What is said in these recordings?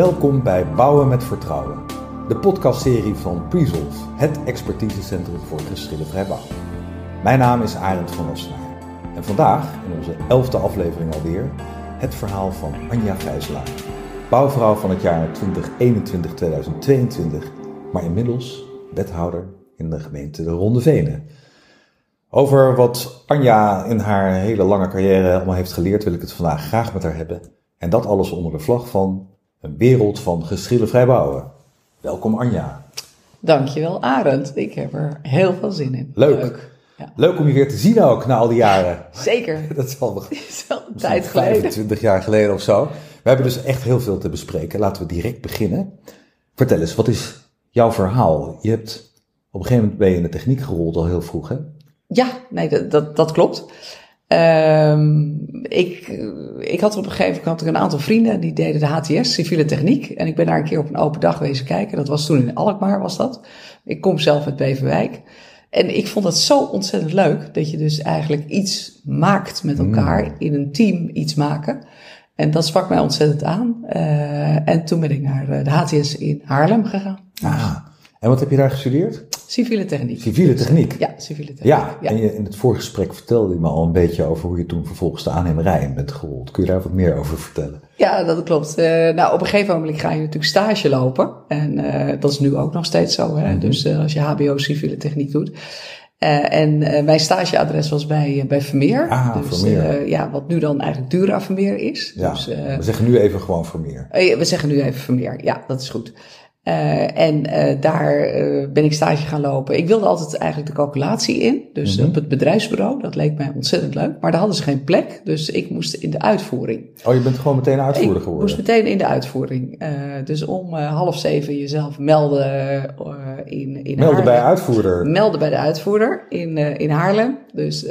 Welkom bij Bouwen met Vertrouwen, de podcastserie van Presolve, het expertisecentrum voor geschillenvrij bouwen. Mijn naam is Arend van Ossenaar en vandaag, in onze elfde aflevering alweer, het verhaal van Anja Gijselaar, bouwvrouw van het jaar 2021-2022, maar inmiddels wethouder in de gemeente de Ronde Venen. Over wat Anja in haar hele lange carrière allemaal heeft geleerd, wil ik het vandaag graag met haar hebben. En dat alles onder de vlag van een wereld van geschillenvrij bouwen. Welkom Anja. Dankjewel Arend. Ik heb er heel veel zin in. Leuk. Leuk, ja. Leuk om je weer te zien ook, na al die jaren. Zeker. Dat is al, is al een tijd geleden. 25 jaar geleden of zo. We hebben dus echt heel veel te bespreken. Laten we direct beginnen. Vertel eens, wat is jouw verhaal? Je hebt op een gegeven moment ben je in de techniek gerold al heel vroeg, hè? Ja, nee, dat, dat, dat klopt. Um, ik, ik had op een gegeven moment een aantal vrienden die deden de HTS, civiele techniek. En ik ben daar een keer op een open dag wezen kijken. Dat was toen in Alkmaar, was dat. Ik kom zelf uit Beverwijk. En ik vond het zo ontzettend leuk dat je dus eigenlijk iets maakt met elkaar, mm. in een team iets maken. En dat sprak mij ontzettend aan. Uh, en toen ben ik naar de HTS in Haarlem gegaan. Ah, en wat heb je daar gestudeerd? Civiele techniek. Civiele techniek? Ja, civiele techniek. Ja, ja. en je, in het voorgesprek vertelde je me al een beetje over hoe je toen vervolgens de aannemerij in bent gerold. Kun je daar wat meer over vertellen? Ja, dat klopt. Uh, nou, op een gegeven moment ga je natuurlijk stage lopen. En uh, dat is nu ook nog steeds zo. Hè? Mm -hmm. Dus uh, als je HBO civiele techniek doet. en mijn stageadres was bij, bij Vermeer. Ah, dus, Vermeer. ja, wat nu dan eigenlijk Dura Vermeer is. Ja, dus, we zeggen nu even gewoon Vermeer. we zeggen nu even Vermeer, ja, dat is goed. Uh, en uh, daar uh, ben ik stage gaan lopen. Ik wilde altijd eigenlijk de calculatie in. Dus mm -hmm. op het bedrijfsbureau. Dat leek mij ontzettend leuk. Maar daar hadden ze geen plek. Dus ik moest in de uitvoering. Oh, je bent gewoon meteen uitvoerder ik geworden? Ik moest meteen in de uitvoering. dus om half zeven jezelf melden in, in Melden Haarlem. bij uitvoerder? Melden bij de uitvoerder in, in Haarlem. Dus...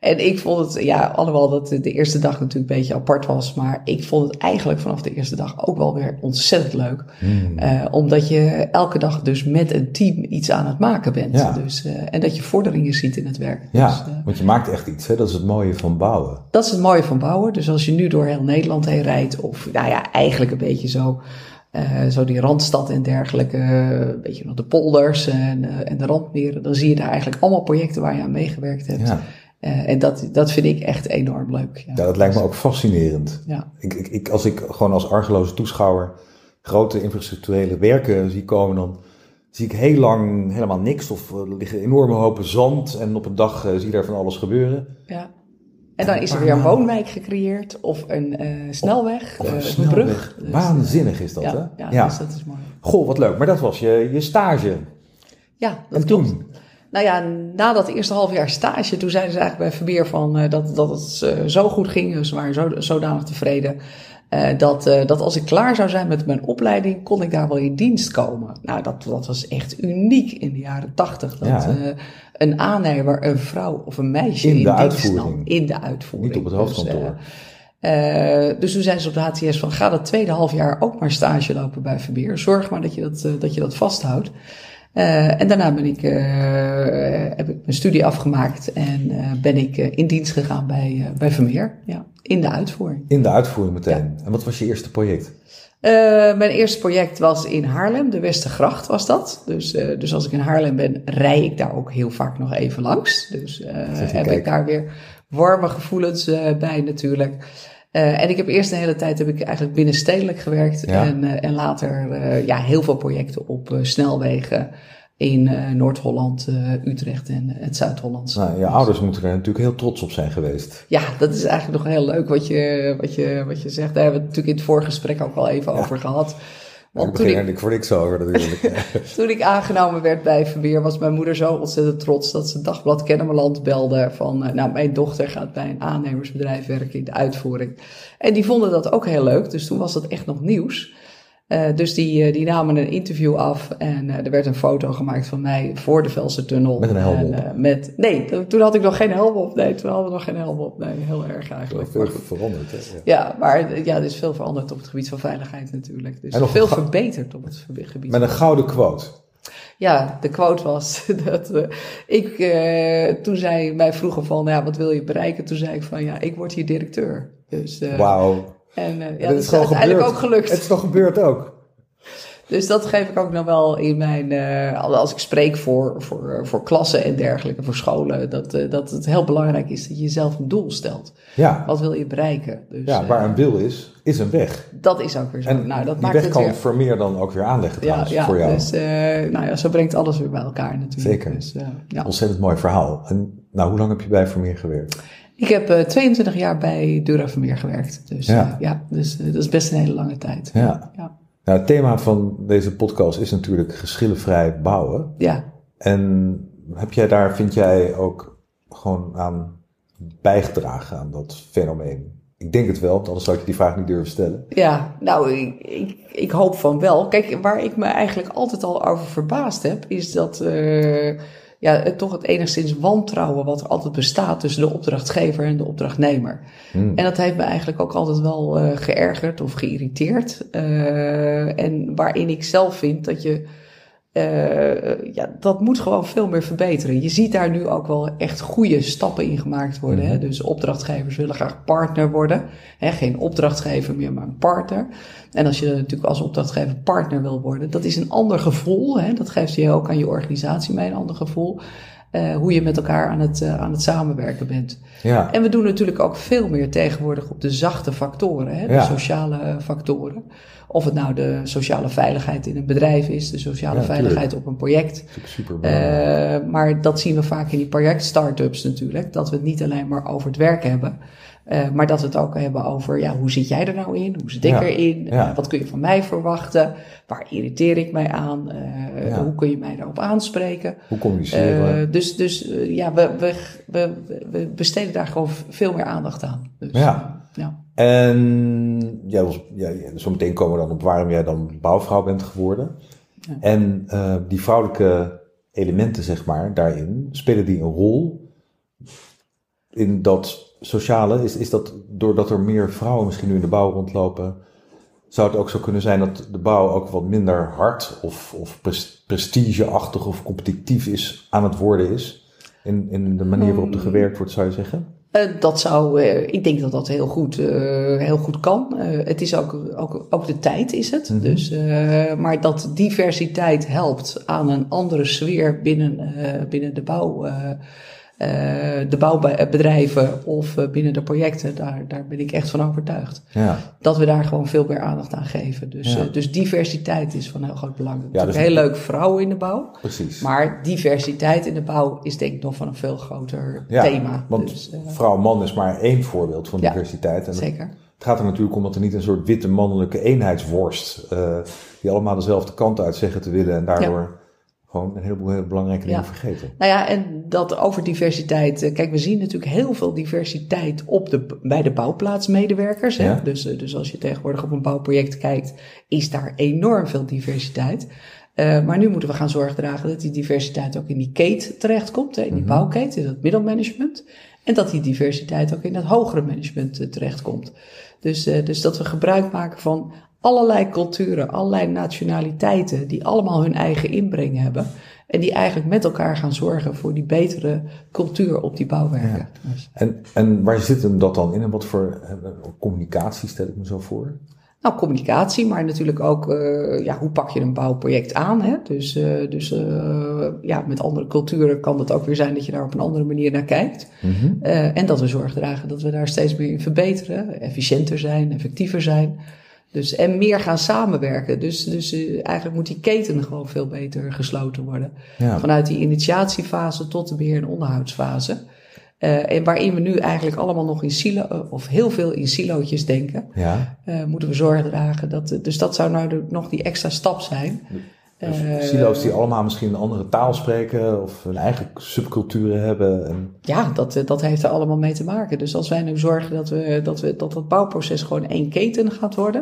En ik vond het, ja, alhoewel dat de eerste dag natuurlijk een beetje apart was, maar ik vond het eigenlijk vanaf de eerste dag ook wel weer ontzettend leuk. Hmm. Uh, omdat je elke dag dus met een team iets aan het maken bent. Ja. Dus, uh, en dat je vorderingen ziet in het werk. Ja, dus, uh, want je maakt echt iets, hè? dat is het mooie van bouwen. Dat is het mooie van bouwen. Dus als je nu door heel Nederland heen rijdt, of nou ja, eigenlijk een beetje zo. Uh, zo die Randstad en dergelijke, een beetje nog de polders en, uh, en de randmeren. Dan zie je daar eigenlijk allemaal projecten waar je aan meegewerkt hebt. Ja. Uh, en dat, dat vind ik echt enorm leuk. Ja, ja dat lijkt me ook fascinerend. Ja. Ik, ik, ik, als ik gewoon als argeloze toeschouwer grote infrastructurele werken zie komen, dan zie ik heel lang helemaal niks. Of er liggen enorme hopen zand en op een dag uh, zie je daar van alles gebeuren. Ja. En dan is er weer een woonwijk gecreëerd of een uh, snelweg, of, of een, snelweg. brug. Dus, Waanzinnig is dat, ja, hè? Ja, ja. Dus dat is mooi. Goh, wat leuk. Maar dat was je, je stage. Ja, dat en klopt. Nou ja, na dat eerste half jaar stage, toen zeiden ze eigenlijk bij Verbeer van, uh, dat, dat het uh, zo goed ging. Ze waren zo, zodanig tevreden. Uh, dat, dat als ik klaar zou zijn met mijn opleiding, kon ik daar wel in dienst komen. Nou, dat, dat was echt uniek in de jaren tachtig. Dat Ja, een aannemer, een vrouw of een meisje In in, de dienst uitvoering. nam. In de uitvoering. Niet op het hoofdkantoor. Dus, dus toen zeiden ze op de HTS van ga dat tweede half jaar ook maar stage lopen bij Verbeer. Zorg maar dat je dat, dat, je dat vasthoudt. Uh, en daarna ben ik, heb ik mijn studie afgemaakt en ben ik in dienst gegaan bij, bij Vermeer. Ja, in de uitvoering. In de uitvoering meteen. Ja. En wat was je eerste project? mijn eerste project was in Haarlem, de Westergracht was dat. Dus, dus als ik in Haarlem ben, rij ik daar ook heel vaak nog even langs. Dus heb kijk. ik daar weer warme gevoelens bij natuurlijk. Uh, en ik heb eerst een hele tijd heb ik eigenlijk binnenstedelijk gewerkt. Ja. En, uh, en later uh, ja, heel veel projecten op snelwegen in Noord-Holland, Utrecht en het Zuid-Holland. Nou, je ouders moeten er natuurlijk heel trots op zijn geweest. Ja, dat is eigenlijk nog heel leuk wat je, wat je, wat je zegt. Daar hebben we het natuurlijk in het voorgesprek ook al even Ja. over gehad. Want ik begin er ik, voor niks over natuurlijk. toen ik aangenomen werd bij Verweer was mijn moeder zo ontzettend trots dat ze Dagblad Kennemerland belde van uh, nou mijn dochter gaat bij een aannemersbedrijf werken in de uitvoering. En die vonden dat ook heel leuk, dus toen was dat echt nog nieuws. Uh, dus die, uh, die namen een interview af en uh, er werd een foto gemaakt van mij voor de Velsertunnel. Met een helm en, met, nee, toen had ik nog geen helm op. Nee, toen hadden we nog geen helm op. Nee, heel erg eigenlijk. veel veranderd, hè? Ja. ja, maar ja, er is veel veranderd op het gebied van veiligheid natuurlijk. Dus en nog veel verbeterd op het gebied. Met een gouden quote. Ja, de quote was dat uh, ik, uh, toen zij mij vroegen van, ja, wat wil je bereiken? Toen zei ik van, ja, ik word hier directeur. Dus, uh, Wauw. En uh, ja, dat, is uiteindelijk ook gelukt. Het is toch gebeurd ook? Dus dat geef ik ook nog wel in mijn, uh, als ik spreek voor, voor, voor klassen en dergelijke, voor scholen, dat, uh, dat het heel belangrijk is dat je jezelf een doel stelt. Ja. Wat wil je bereiken? Dus, ja, waar een wil is, is een weg. Dat is ook weer zo. En nou, dat die maakt weg het kan weer... Vermeer dan ook weer aanleggen trouwens, ja, ja, voor jou. Dus, uh, nou ja, zo brengt alles weer bij elkaar natuurlijk. Zeker. Dus, ja. Ontzettend mooi verhaal. En nou, hoe lang heb je bij Vermeer gewerkt? Ik heb uh, 22 jaar bij Dura Vermeer gewerkt. Dus ja, ja dus dat is best een hele lange tijd. Ja. ja. Nou, het thema van deze podcast is natuurlijk geschillenvrij bouwen. Ja. En heb jij daar, vind jij, ook gewoon aan bijgedragen aan dat fenomeen? Ik denk het wel, want anders zou ik je die vraag niet durven stellen. Ja, nou, ik, ik, ik hoop van wel. Kijk, waar ik me eigenlijk altijd al over verbaasd heb, is dat ja, het, toch het enigszins wantrouwen wat er altijd bestaat tussen de opdrachtgever en de opdrachtnemer. Hmm. En dat heeft me eigenlijk ook altijd wel uh, geërgerd of geïrriteerd. Uh, en waarin ik zelf vind dat je. Uh, ja, dat moet gewoon veel meer verbeteren. Je ziet daar nu ook wel echt goede stappen in gemaakt worden. Mm-hmm. Hè? Dus opdrachtgevers willen graag partner worden. Hè? Geen opdrachtgever meer, maar een partner. En als je natuurlijk als opdrachtgever partner wil worden, dat is een ander gevoel. Hè? Dat geeft je ook aan je organisatie mee, een ander gevoel. Uh, hoe je met elkaar aan het, uh, aan het samenwerken bent. Ja. En we doen natuurlijk ook veel meer tegenwoordig op de zachte factoren, hè? de Ja. sociale factoren. Of het nou de sociale veiligheid in een bedrijf is, de sociale Ja, veiligheid op een project. Super. Uh, maar dat zien we vaak in die project-startups natuurlijk. Dat we het niet alleen maar over het werk hebben. Uh, maar dat we het ook hebben over, ja, hoe zit jij er nou in? Hoe zit ik Ja, erin? ja. Uh, wat kun je van mij verwachten? Waar irriteer ik mij aan? Uh, Ja. Hoe kun je mij daarop aanspreken? Hoe communiceren? Dus dus ja, we, we, we, we besteden daar gewoon veel meer aandacht aan. Dus, Ja. ja. En ja, was, ja, zo meteen komen we dan op waarom jij dan bouwvrouw bent geworden. Ja. En die vrouwelijke elementen, zeg maar, daarin, spelen die een rol in dat sociale? Is, is dat doordat er meer vrouwen misschien nu in de bouw rondlopen, zou het ook zo kunnen zijn dat de bouw ook wat minder hard of, of pres- prestigeachtig of competitief is aan het worden is? In, in de manier waarop er gewerkt wordt, zou je zeggen? Uh, dat zou, uh, ik denk dat dat heel goed, uh, heel goed kan. het is ook, ook, ook de tijd is het. Mhm. Dus, maar dat diversiteit helpt aan een andere sfeer binnen, binnen de bouw. De bouwbedrijven of binnen de projecten, daar, daar ben ik echt van overtuigd. Ja. Dat we daar gewoon veel meer aandacht aan geven. Dus, Ja. dus diversiteit is van heel groot belang. Ja, dus- heel leuk vrouwen in de bouw. Precies. Maar diversiteit in de bouw is denk ik nog van een veel groter ja, thema. Want Dus, eh, vrouw-man is maar één voorbeeld van diversiteit. En zeker. Het gaat er natuurlijk om dat er niet een soort witte mannelijke eenheidsworst, eh, die allemaal dezelfde kant uit zeggen te willen en daardoor gewoon een heleboel hele belangrijke dingen Ja. vergeten. Nou ja, en dat over diversiteit. eh, Kijk, we zien natuurlijk heel veel diversiteit op de, bij de bouwplaatsmedewerkers. Hè? Ja. Dus, eh, dus als je tegenwoordig op een bouwproject kijkt, is daar enorm veel diversiteit. Eh, maar nu moeten we gaan zorg dragen dat die diversiteit ook in die keten terechtkomt, hè, in die Mhm. bouwketen, in het middelmanagement. En dat die diversiteit ook in het hogere management eh, terechtkomt. Dus, dus dat we gebruik maken van allerlei culturen, allerlei nationaliteiten, die allemaal hun eigen inbreng hebben. En die eigenlijk met elkaar gaan zorgen voor die betere cultuur op die bouwwerken. Dus, En, en waar zit hem dat dan in en wat voor eh, communicatie stel ik me zo voor? nou, communicatie, maar natuurlijk ook eh, ja, hoe pak je een bouwproject aan. Hè? Dus, eh, dus ja, met andere culturen kan het ook weer zijn dat je daar op een andere manier naar kijkt. Mhm. En dat we zorg dragen dat we daar steeds meer in verbeteren, efficiënter zijn, effectiever zijn. Dus, en meer gaan samenwerken. Dus, dus eh, eigenlijk moet die keten gewoon veel beter gesloten worden. Ja. Vanuit die initiatiefase tot de beheer- en onderhoudsfase. Eh, en waarin we nu eigenlijk allemaal nog in silo, eh, of heel veel in silootjes denken, ja. moeten we zorg dragen. Dat, dus dat zou nou de- nog die extra stap zijn. Dus Eh, silo's die allemaal misschien een andere taal spreken of hun eigen subculturen hebben. En, Ja, dat, eh, dat heeft er allemaal mee te maken. Dus als wij nu zorgen dat, we, dat, we, dat het bouwproces gewoon één keten gaat worden.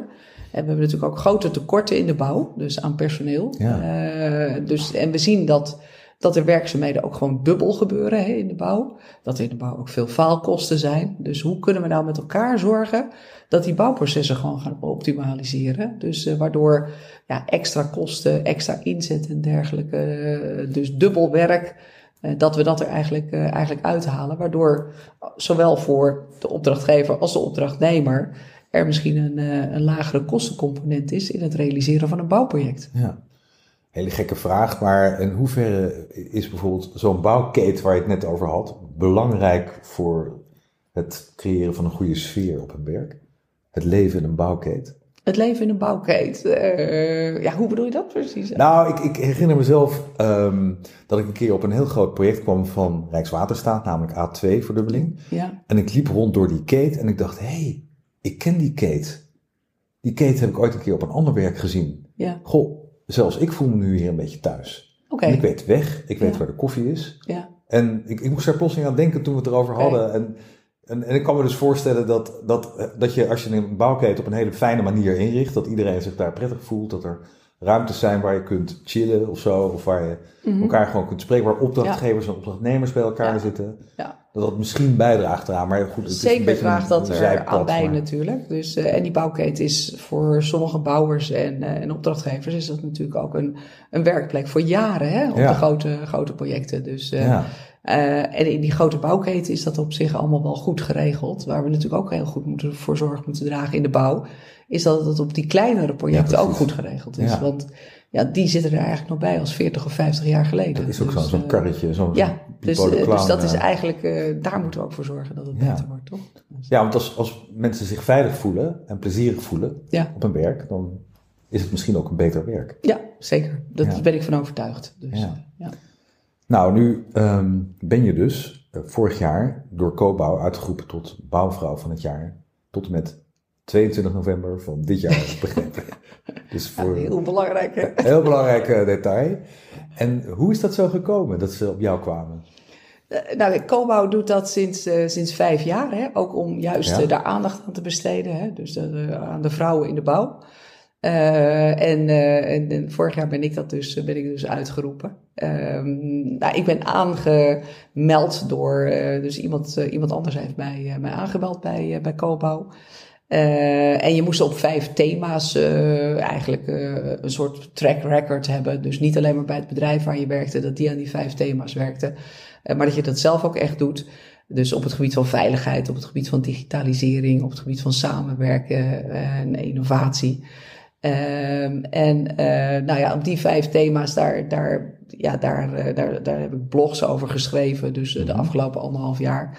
En we hebben natuurlijk ook grote tekorten in de bouw, dus aan personeel. Ja. Eh, dus, en we zien dat, dat er werkzaamheden ook gewoon dubbel gebeuren hè, in de bouw. Dat er in de bouw ook veel faalkosten zijn. Dus hoe kunnen we nou met elkaar zorgen dat die bouwprocessen gewoon gaan optimaliseren? Dus eh, waardoor ja, extra kosten, extra inzet en dergelijke, eh, dus dubbel werk. Eh, dat we dat er eigenlijk, eigenlijk uithalen. Waardoor zowel voor de opdrachtgever als de opdrachtnemer er misschien een, een lagere kostencomponent is in het realiseren van een bouwproject. Ja. Hele gekke vraag, maar in hoeverre is bijvoorbeeld zo'n bouwketen waar je het net over had belangrijk voor het creëren van een goede sfeer op een werk? Het leven in een bouwketen? Het leven in een bouwkeet. Uh, ja, hoe bedoel je dat precies? Nou, ik, ik herinner mezelf um, dat ik een keer op een heel groot project kwam van Rijkswaterstaat, namelijk A2-verdubbeling. Ja. En ik liep rond door die keet en ik dacht, hé, hey, ik ken die keet. Die keet heb ik ooit een keer op een ander werk gezien. Ja. Goh, zelfs ik voel me nu hier een beetje thuis. Oké. Ik weet weg, ik weet Ja. waar de koffie is. Ja. En ik, ik moest daar plotseling aan denken toen we het erover hadden. En, en, en ik kan me dus voorstellen dat, dat, dat je als je een bouwketen op een hele fijne manier inricht, dat iedereen zich daar prettig voelt, dat er ruimtes zijn waar je kunt chillen of zo, of waar je Mhm. elkaar gewoon kunt spreken, waar opdrachtgevers en opdrachtnemers bij elkaar Ja. zitten. Ja. Dat dat misschien bijdraagt eraan, maar goed, het is een Zeker beetje draagt een- dat er aan bij maar- natuurlijk. Dus, eh, en die bouwketen is voor sommige bouwers en, eh, en opdrachtgevers is dat natuurlijk ook een, een werkplek voor jaren hè, op Ja. de grote, grote projecten. Dus, eh, Eh, en in die grote bouwketen is dat op zich allemaal wel goed geregeld. Waar we natuurlijk ook heel goed moeten, voor zorg moeten dragen in de bouw, is dat het op die kleinere projecten Ja, ook goed geregeld is. Ja. Want ja, die zitten er eigenlijk nog bij als 40 of 50 jaar geleden. dat is ook Dus, zo'n eh, karretje, zo'n Ja, dus, eh, dus dat is eigenlijk, daar moeten we ook voor zorgen dat het Ja. beter wordt, toch? Dus- Ja, want als, als mensen zich veilig voelen en plezierig voelen op een werk, dan is het misschien ook een beter werk. Ja, zeker. Daar ben ik van overtuigd. Dus, Ja. Ja. Nou, nu ehm, ben je dus eh, vorig jaar door Cobouw uitgeroepen tot bouwvrouw van het jaar. Tot en met 22 november van dit jaar, begrepen. Dus Ja, voor heel belangrijk. Hè? een heel belangrijk eh, detail. En hoe is dat zo gekomen dat ze op jou kwamen? Eh, Nou, Cobouw doet dat sinds, sinds vijf jaar. Hè? Ook om juist Ja. daar aandacht aan te besteden. Hè? Dus aan de vrouwen in de bouw. Eh, en, eh, en, en vorig jaar ben ik, dat dus, ben ik dus uitgeroepen. Ehm, nou, ik ben aangemeld door, eh, dus iemand, eh, iemand anders heeft mij, eh, mij aangemeld bij, eh, bij. Eh, en je moest op vijf thema's eh, eigenlijk eh, een soort track record hebben. Dus niet alleen maar bij het bedrijf waar je werkte, dat die aan die vijf thema's werkte. Eh, maar dat je dat zelf ook echt doet. Dus op het gebied van veiligheid, op het gebied van digitalisering, op het gebied van samenwerken eh, en innovatie. Ehm, en eh, nou ja, op die vijf thema's, daar, daar, ja, daar, eh, daar, daar heb ik blogs over geschreven. Dus eh, de Mhm. afgelopen anderhalf jaar.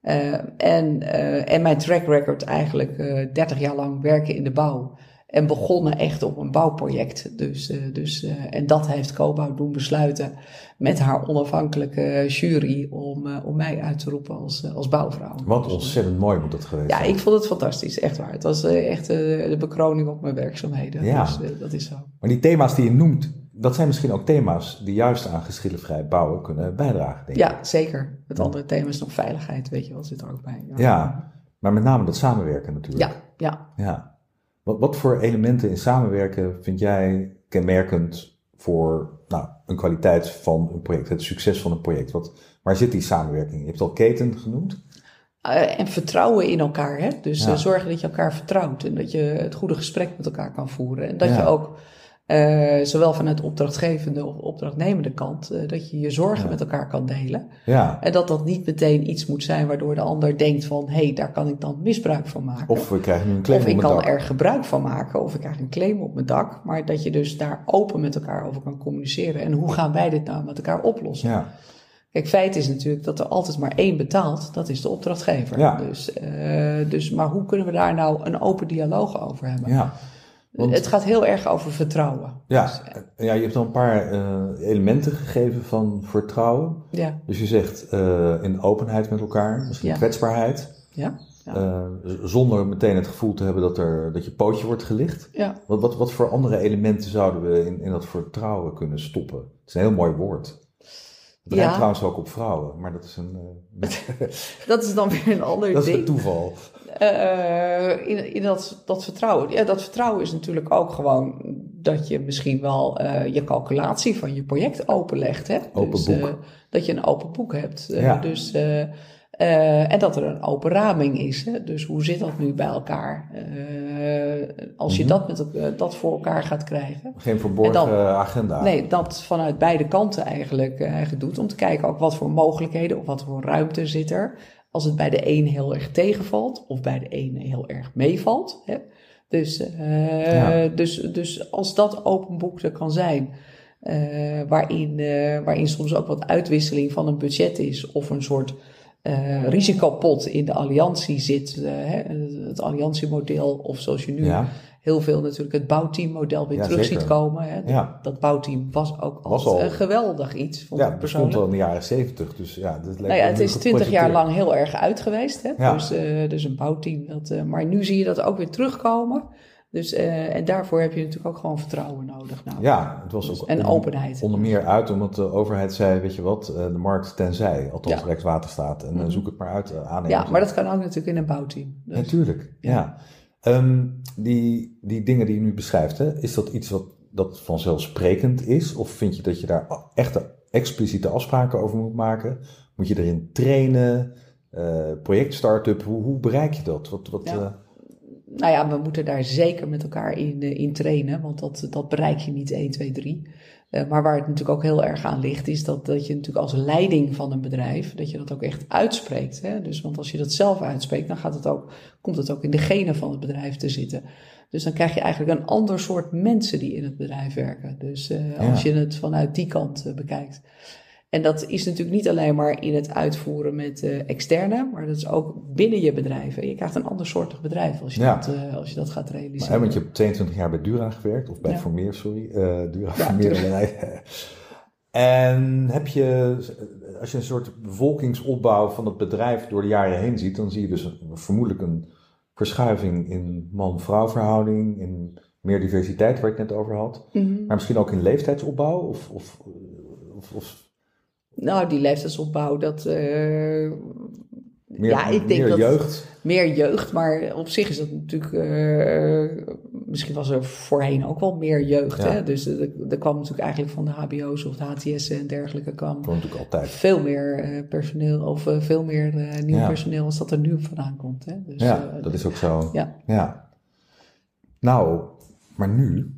Eh, en, en mijn track record eigenlijk eh 30 jaar lang werken in de bouw. En begonnen echt op een bouwproject. Dus, eh, dus, eh, en dat heeft Cobouw doen besluiten met haar onafhankelijke jury om, eh, om mij uit te roepen als, als bouwvrouw. Wat Dus, ontzettend mooi moet dat geweest ja, zijn. ik vond het fantastisch, echt waar. Het was echt de bekroning op mijn werkzaamheden. Ja. Dus dat is zo. Maar die thema's die je noemt, dat zijn misschien ook thema's die juist aan geschillenvrij bouwen kunnen bijdragen, denk ik. Ja, zeker. Het andere thema is nog veiligheid, weet je wel, zit er ook bij. Ja, maar met name dat samenwerken natuurlijk. Ja, ja. Ja. Wat, wat voor elementen in samenwerken vind jij kenmerkend voor nou, een kwaliteit van een project, het succes van een project? Wat, waar zit die samenwerking? Je hebt al keten genoemd. Eh, en vertrouwen in elkaar. Hè? Dus Ja. eh, zorgen dat je elkaar vertrouwt en dat je het goede gesprek met elkaar kan voeren. En dat Ja. je ook, eh, zowel vanuit opdrachtgevende of opdrachtnemende kant, eh, dat je je zorgen Ja. met elkaar kan delen. Ja. En dat dat niet meteen iets moet zijn waardoor de ander denkt van, hé, hey, daar kan ik dan misbruik van maken. Of we krijgen een claim Of ik kan dak. er gebruik van maken, of ik krijg een claim op mijn dak. Maar dat je dus daar open met elkaar over kan communiceren. En hoe gaan wij dit nou met elkaar oplossen? Ja. Kijk, feit is natuurlijk dat er altijd maar één betaalt. Dat is de opdrachtgever. Ja. Dus, eh, dus, maar hoe kunnen we daar nou een open dialoog over hebben? Ja. Want- Het gaat heel erg over vertrouwen. Ja. Dus, ja, je hebt al een paar eh, elementen gegeven van vertrouwen. ja, Dus je zegt eh, in openheid met elkaar, misschien Ja. kwetsbaarheid. ja, ja. eh, zonder meteen het gevoel te hebben dat, er, dat je pootje wordt gelicht. ja. Wat, wat, wat voor andere elementen zouden we in, in dat vertrouwen kunnen stoppen? Het is een heel mooi woord. Rijmt Ja. trouwens ook op vrouwen, maar dat is een, eh, Dat is dan weer een ander dat is een ding. toeval. Eh, in in dat, dat vertrouwen. Ja, dat vertrouwen is natuurlijk ook gewoon dat je misschien wel eh, je calculatie van je project openlegt. Hè? Open dus, boek. dat je een open boek hebt. Ja. dus, eh, eh, en dat er een open raming is. Hè? Dus hoe zit dat nu bij elkaar? Eh, als je Mhm. dat, met, elk- dat voor elkaar gaat krijgen. Geen verborgen dan- agenda. Nee, dat vanuit beide kanten eigenlijk, eh, eigenlijk doet. Om te kijken ook wat voor mogelijkheden of wat voor ruimte zit er. als het bij de een heel erg tegenvalt of bij de een heel erg meevalt. Hè? Dus, uh, ja. dus, dus als dat open boek er kan zijn, uh, waarin, uh, waarin soms ook wat uitwisseling van een budget is of een soort risicopot in de alliantie zit, hè, het alliantiemodel of zoals je nu ja heel veel natuurlijk het bouwteammodel weer terug ziet komen. Hè. Ja. Dat bouwteam was ook was al een geweldig iets. Vond ja, het bestond al in de jaren zeventig. Dus ja, dat nou ja, het is twintig jaar lang heel erg uit geweest. Hè. Ja. Dus, uh, dus een bouwteam. Dat, maar nu zie je dat ook weer terugkomen. Dus, uh, en daarvoor heb je natuurlijk ook gewoon vertrouwen nodig. Nou, ja, het was dus, ook en openheid. Onder meer uit omdat de overheid zei, weet je wat, de markt tenzij, althans ja. Rijkswaterstaat. En mm -hmm. zoek het maar uit, aan. Ja, maar dat kan ook natuurlijk in een bouwteam. Dus. Natuurlijk, ja. Um, die, die dingen die je nu beschrijft, hè, is dat iets wat dat vanzelfsprekend is? Of vind je dat je daar echte expliciete afspraken over moet maken? Moet je erin trainen? Uh, project start-up, hoe, hoe, bereik je dat? Wat, wat, ja. Nou ja, we moeten daar zeker met elkaar in, uh, in trainen, want dat, dat bereik je niet 1, 2, 3. Uh, maar waar het natuurlijk ook heel erg aan ligt, is dat, dat je natuurlijk als leiding van een bedrijf, dat je dat ook echt uitspreekt. Hè? Dus, want als je dat zelf uitspreekt, dan gaat het ook, komt het ook in de genen van het bedrijf te zitten. Dus dan krijg je eigenlijk een ander soort mensen die in het bedrijf werken. Dus uh, als je het vanuit die kant uh, bekijkt. En dat is natuurlijk niet alleen maar in het uitvoeren met uh, externe, maar dat is ook binnen je bedrijven. Je krijgt een ander soortig bedrijf als je, ja. dat, uh, als je dat gaat realiseren. Maar, want je hebt 22 jaar bij Dura gewerkt, of bij ja. Formeer, sorry. Uh, Dura ja, Formeer. en heb je, als je een soort bevolkingsopbouw van het bedrijf door de jaren heen ziet, dan zie je dus vermoedelijk een verschuiving in man-vrouw verhouding, in meer diversiteit waar ik het net over had. Mm -hmm. Maar misschien ook in leeftijdsopbouw of, of, of, of nou, die leeftijdsopbouw, dat. Uh, meer, ja, ik denk meer dat jeugd. Meer jeugd, maar op zich is dat natuurlijk. Uh, misschien was er voorheen ook wel meer jeugd. Ja. Hè? Dus er kwam natuurlijk eigenlijk van de HBO's of de HTS'en en dergelijke. kwam natuurlijk altijd. veel meer uh, personeel of veel meer nieuw ja. personeel als dat er nu vandaan komt. Hè? Dus, ja, dat is ook zo. Ja. ja. Nou, maar nu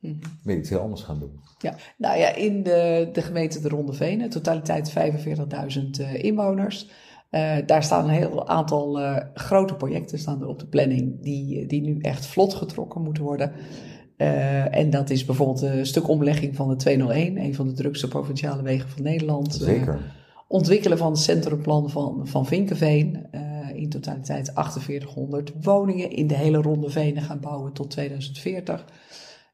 -hmm. wil je iets heel anders gaan doen. Ja, nou ja, in de, de gemeente de Ronde Venen, totaliteit 45.000 uh, inwoners. Uh, daar staan een heel aantal uh, grote projecten staan er op de planning die, die nu echt vlot getrokken moeten worden. Uh, en dat is bijvoorbeeld een stuk omlegging van de 201, een van de drukste provinciale wegen van Nederland. Zeker. ontwikkelen van het centrumplan van, van Vinkenveen. in totaliteit 4800 woningen in de hele Ronde Venen gaan bouwen tot 2040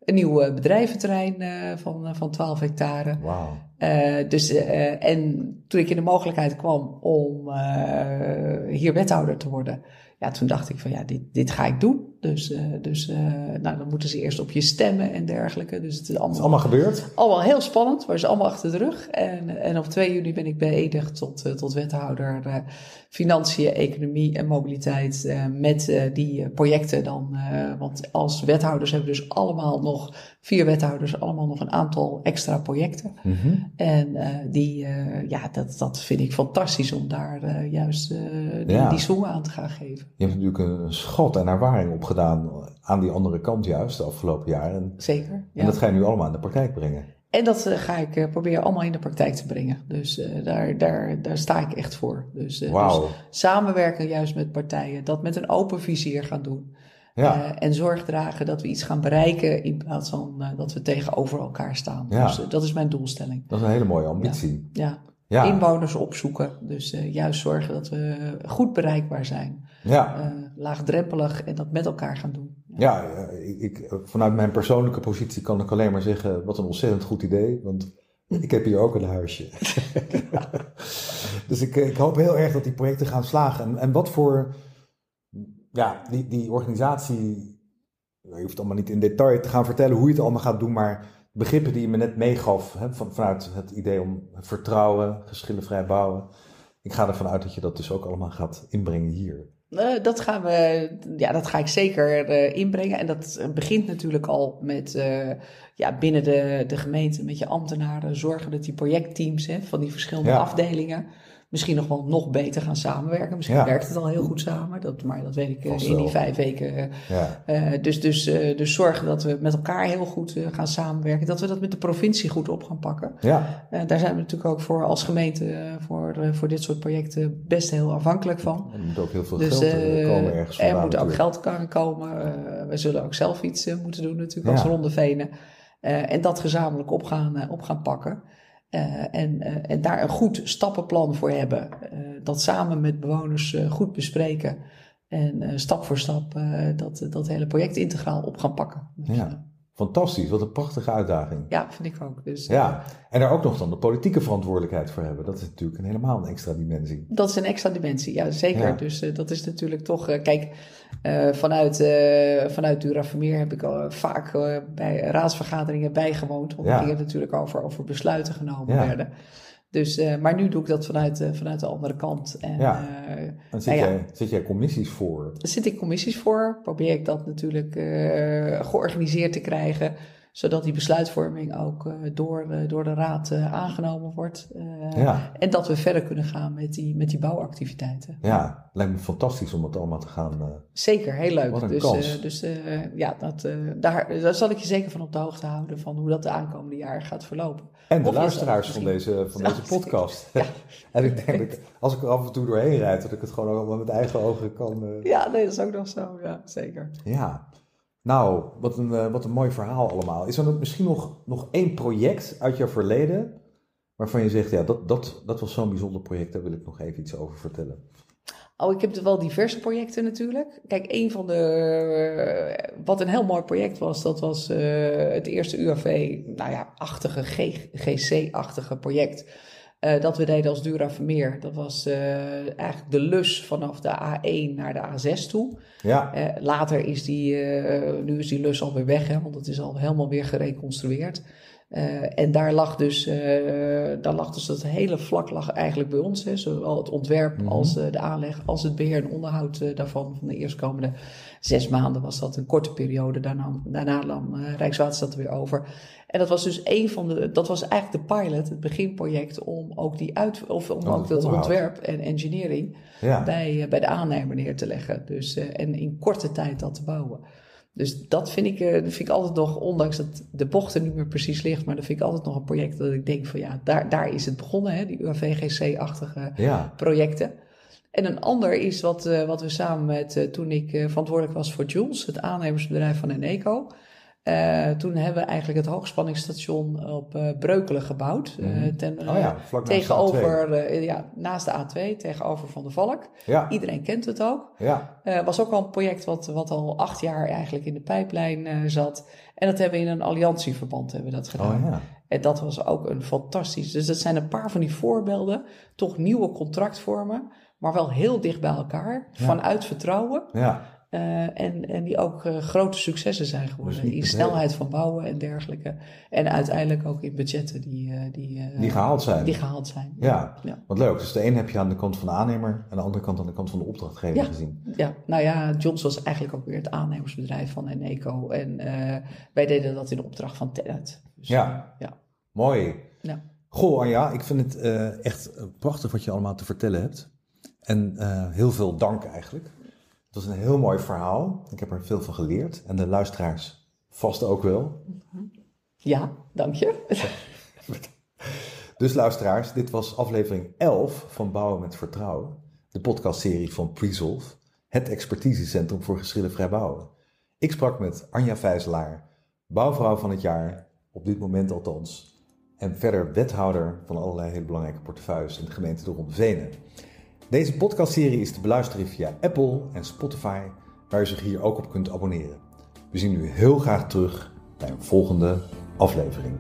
een nieuw bedrijventerrein uh, van, uh, van 12 hectare. Wow. Uh, dus, en toen ik in de mogelijkheid kwam om hier wethouder te worden, ja, toen dacht ik van ja, dit, dit ga ik doen. Dus, uh, dus uh, nou, dan moeten ze eerst op je stemmen en dergelijke. Dus het is allemaal, het is allemaal gebeurd? Allemaal heel spannend, maar ze allemaal achter de rug. En, en op 2 juni ben ik beëdigd tot, uh, tot wethouder Financiën, Economie en Mobiliteit. met die projecten dan. want als wethouders hebben we dus allemaal nog, vier wethouders, allemaal nog een aantal extra projecten. Mm -hmm. En die, ja, dat, dat vind ik fantastisch om daar juist die, ja. die aan te gaan geven. Je hebt natuurlijk een schot en ervaring opgedaan gedaan aan die andere kant juist de afgelopen jaren. Zeker. Ja. En dat ga je nu allemaal in de praktijk brengen. En dat uh, ga ik uh, proberen allemaal in de praktijk te brengen. Dus uh, daar, daar, daar sta ik echt voor. Dus, wow. dus samenwerken juist met partijen, dat met een open vizier gaan doen. Ja. en zorg dragen dat we iets gaan bereiken in plaats van dat we tegenover elkaar staan. Ja. Dus dat is mijn doelstelling. Dat is een hele mooie ambitie. Ja. ja. Inwoners opzoeken. Dus juist zorgen dat we goed bereikbaar zijn. Ja. Uh, laagdrempelig en dat met elkaar gaan doen. Ja, ja ik, vanuit mijn persoonlijke positie kan ik alleen maar zeggen: wat een ontzettend goed idee. Want ik heb hier ook een huisje. dus ik, ik hoop heel erg dat die projecten gaan slagen. En, en wat voor. Ja, die, die organisatie. Je hoeft allemaal niet in detail te gaan vertellen hoe je het allemaal gaat doen, maar begrippen die je me net meegaf, hè, van, vanuit het idee om vertrouwen, geschillenvrij bouwen. Ik ga ervan uit dat je dat dus ook allemaal gaat inbrengen hier. Uh, dat, gaan we, ja, dat ga ik zeker uh, inbrengen. En dat begint natuurlijk al met uh, ja, binnen de, de gemeente, met je ambtenaren, zorgen dat die projectteams hè, van die verschillende ja. afdelingen misschien nog wel nog beter gaan samenwerken. Misschien Ja. werkt het al heel goed samen, dat, maar dat weet ik eh, in die vijf weken. eh, Ja, eh, dus, dus, dus zorgen dat we met elkaar heel goed gaan samenwerken. Dat we dat met de provincie goed op gaan pakken. ja. Daar zijn we natuurlijk ook voor als gemeente voor, voor dit soort projecten best heel afhankelijk van. er moet ook heel veel Dus geld komen ergens er moet ook geld komen. We zullen ook zelf iets moeten doen natuurlijk als. Ronde Venen. En dat gezamenlijk op gaan, op gaan pakken. Eh, en, eh, en daar een goed stappenplan voor hebben. Eh, dat samen met bewoners goed bespreken. En stap voor stap dat, dat hele project integraal op gaan pakken. Ja, fantastisch. Wat een prachtige uitdaging. ja, vind ik ook. Dus, Ja, en daar ook nog dan de politieke verantwoordelijkheid voor hebben. Dat is natuurlijk een helemaal een extra dimensie. Dat is een extra dimensie, ja zeker. Ja. Dus dat is natuurlijk toch, kijk, eh, vanuit, eh vanuit Dura Vermeer heb ik al vaak eh, bij raadsvergaderingen bijgewoond. Want Ja. er gingen natuurlijk over, over besluiten genomen Ja. werden. Dus, maar nu doe ik dat vanuit, vanuit de andere kant. En Ja. Dan zit, Nou ja. jij, zit jij commissies voor. zit ik commissies voor. Probeer ik dat natuurlijk georganiseerd te krijgen. Zodat die besluitvorming ook eh, door, eh, door de raad eh, aangenomen wordt. Ja. En dat we verder kunnen gaan met die, met die bouwactiviteiten. Ja, lijkt me fantastisch om het allemaal te gaan. Zeker, heel leuk. Wat een dus kans. dus ja, dat, daar, daar zal ik je zeker van op de hoogte houden van hoe dat de aankomende jaren gaat verlopen. En de Of is luisteraars van deze, van deze podcast. Ja. en ik denk dat als ik er af en toe doorheen rijd, dat ik het gewoon allemaal met eigen ogen kan. Ja, nee, dat is ook nog zo. Ja, zeker. Ja, nou, wat een, eh, wat een mooi verhaal allemaal. Is er misschien nog, nog één project uit jouw verleden waarvan je zegt, ja, dat, dat, dat was zo'n bijzonder project, daar wil ik nog even iets over vertellen. Oh, ik heb wel diverse projecten natuurlijk. Kijk, een van de. eh, wat een heel mooi project was, dat was eh, het eerste UAV, nou ja, achtige, GC-achtige project. Eh, dat we deden als Dura Vermeer. Dat was eh, eigenlijk de lus vanaf de A1 naar de A6 toe. Ja, Eh, later is die, nu is die lus alweer weg, hè, want het is al helemaal weer gereconstrueerd. Eh, en daar lag dus, eh, daar lag dus dat hele vlak lag eigenlijk bij ons. Hè, zowel het ontwerp Mhm. als eh, de aanleg, als het beheer en onderhoud daarvan. Van de eerstkomende zes maanden was dat een korte periode. Daarna, daarna nam Rijkswaterstaat er weer over. En dat was dus een van de, dat was eigenlijk de pilot, het beginproject, om ook die uit, of om Oh, ook dat onderhoud. ontwerp en engineering ja. bij, bij de aannemer neer te leggen. Dus, en in korte tijd dat te bouwen. Dus dat vind ik, eh, dat vind ik altijd nog, ondanks dat de bocht er niet meer precies ligt, maar dat vind ik altijd nog een project dat ik denk van ja, daar, daar is het begonnen, hè, die UAVGC-achtige ja. projecten. En een ander is wat, eh, wat we samen met, eh, toen ik verantwoordelijk was voor Jules, het aannemersbedrijf van Eneco. Eh, toen hebben we eigenlijk het hoogspanningsstation op eh, Breukelen gebouwd. eh, Mhm. ten, Oh ja, vlak de tegenover, ja, naast de A2, tegenover Van der Valk. Ja, Iedereen kent het ook. ja, was ook al een project wat, wat al acht jaar eigenlijk in de pijplijn zat. En dat hebben we in een alliantieverband hebben we dat gedaan. oh ja. En dat was ook een fantastisch. Dus dat zijn een paar van die voorbeelden. Toch nieuwe contractvormen, maar wel heel dicht bij elkaar. Ja. Vanuit vertrouwen. Ja, eh, en, en die ook eh, grote successen zijn geworden. Dus in snelheid van bouwen en dergelijke. En uiteindelijk ook in budgetten die, eh, die, die gehaald zijn. die gehaald zijn. Ja, Ja. wat leuk. Dus de een heb je aan de kant van de aannemer en de andere kant aan de kant van de opdrachtgever Ja. gezien. Ja, nou ja, Johns was eigenlijk ook weer het aannemersbedrijf van Eneco. En wij deden dat in opdracht van Tenet. Dus, Ja. ja. Mooi. Ja. Goh, Anja, ik vind het echt prachtig wat je allemaal te vertellen hebt. En heel veel dank eigenlijk. Het was een heel mooi verhaal. Ik heb er veel van geleerd. En de luisteraars vast ook wel. ja, dank je. Dus luisteraars, dit was aflevering 11 van Bouwen met Vertrouwen. De podcastserie van Presolve, het expertisecentrum voor geschillenvrij bouwen. Ik sprak met Anja Vijzelaar, bouwvrouw van het jaar, op dit moment althans. En verder wethouder van allerlei hele belangrijke portefeuilles in de gemeente de Venen. Deze podcastserie is te beluisteren via Apple en Spotify, waar u zich hier ook op kunt abonneren. We zien u heel graag terug bij een volgende aflevering.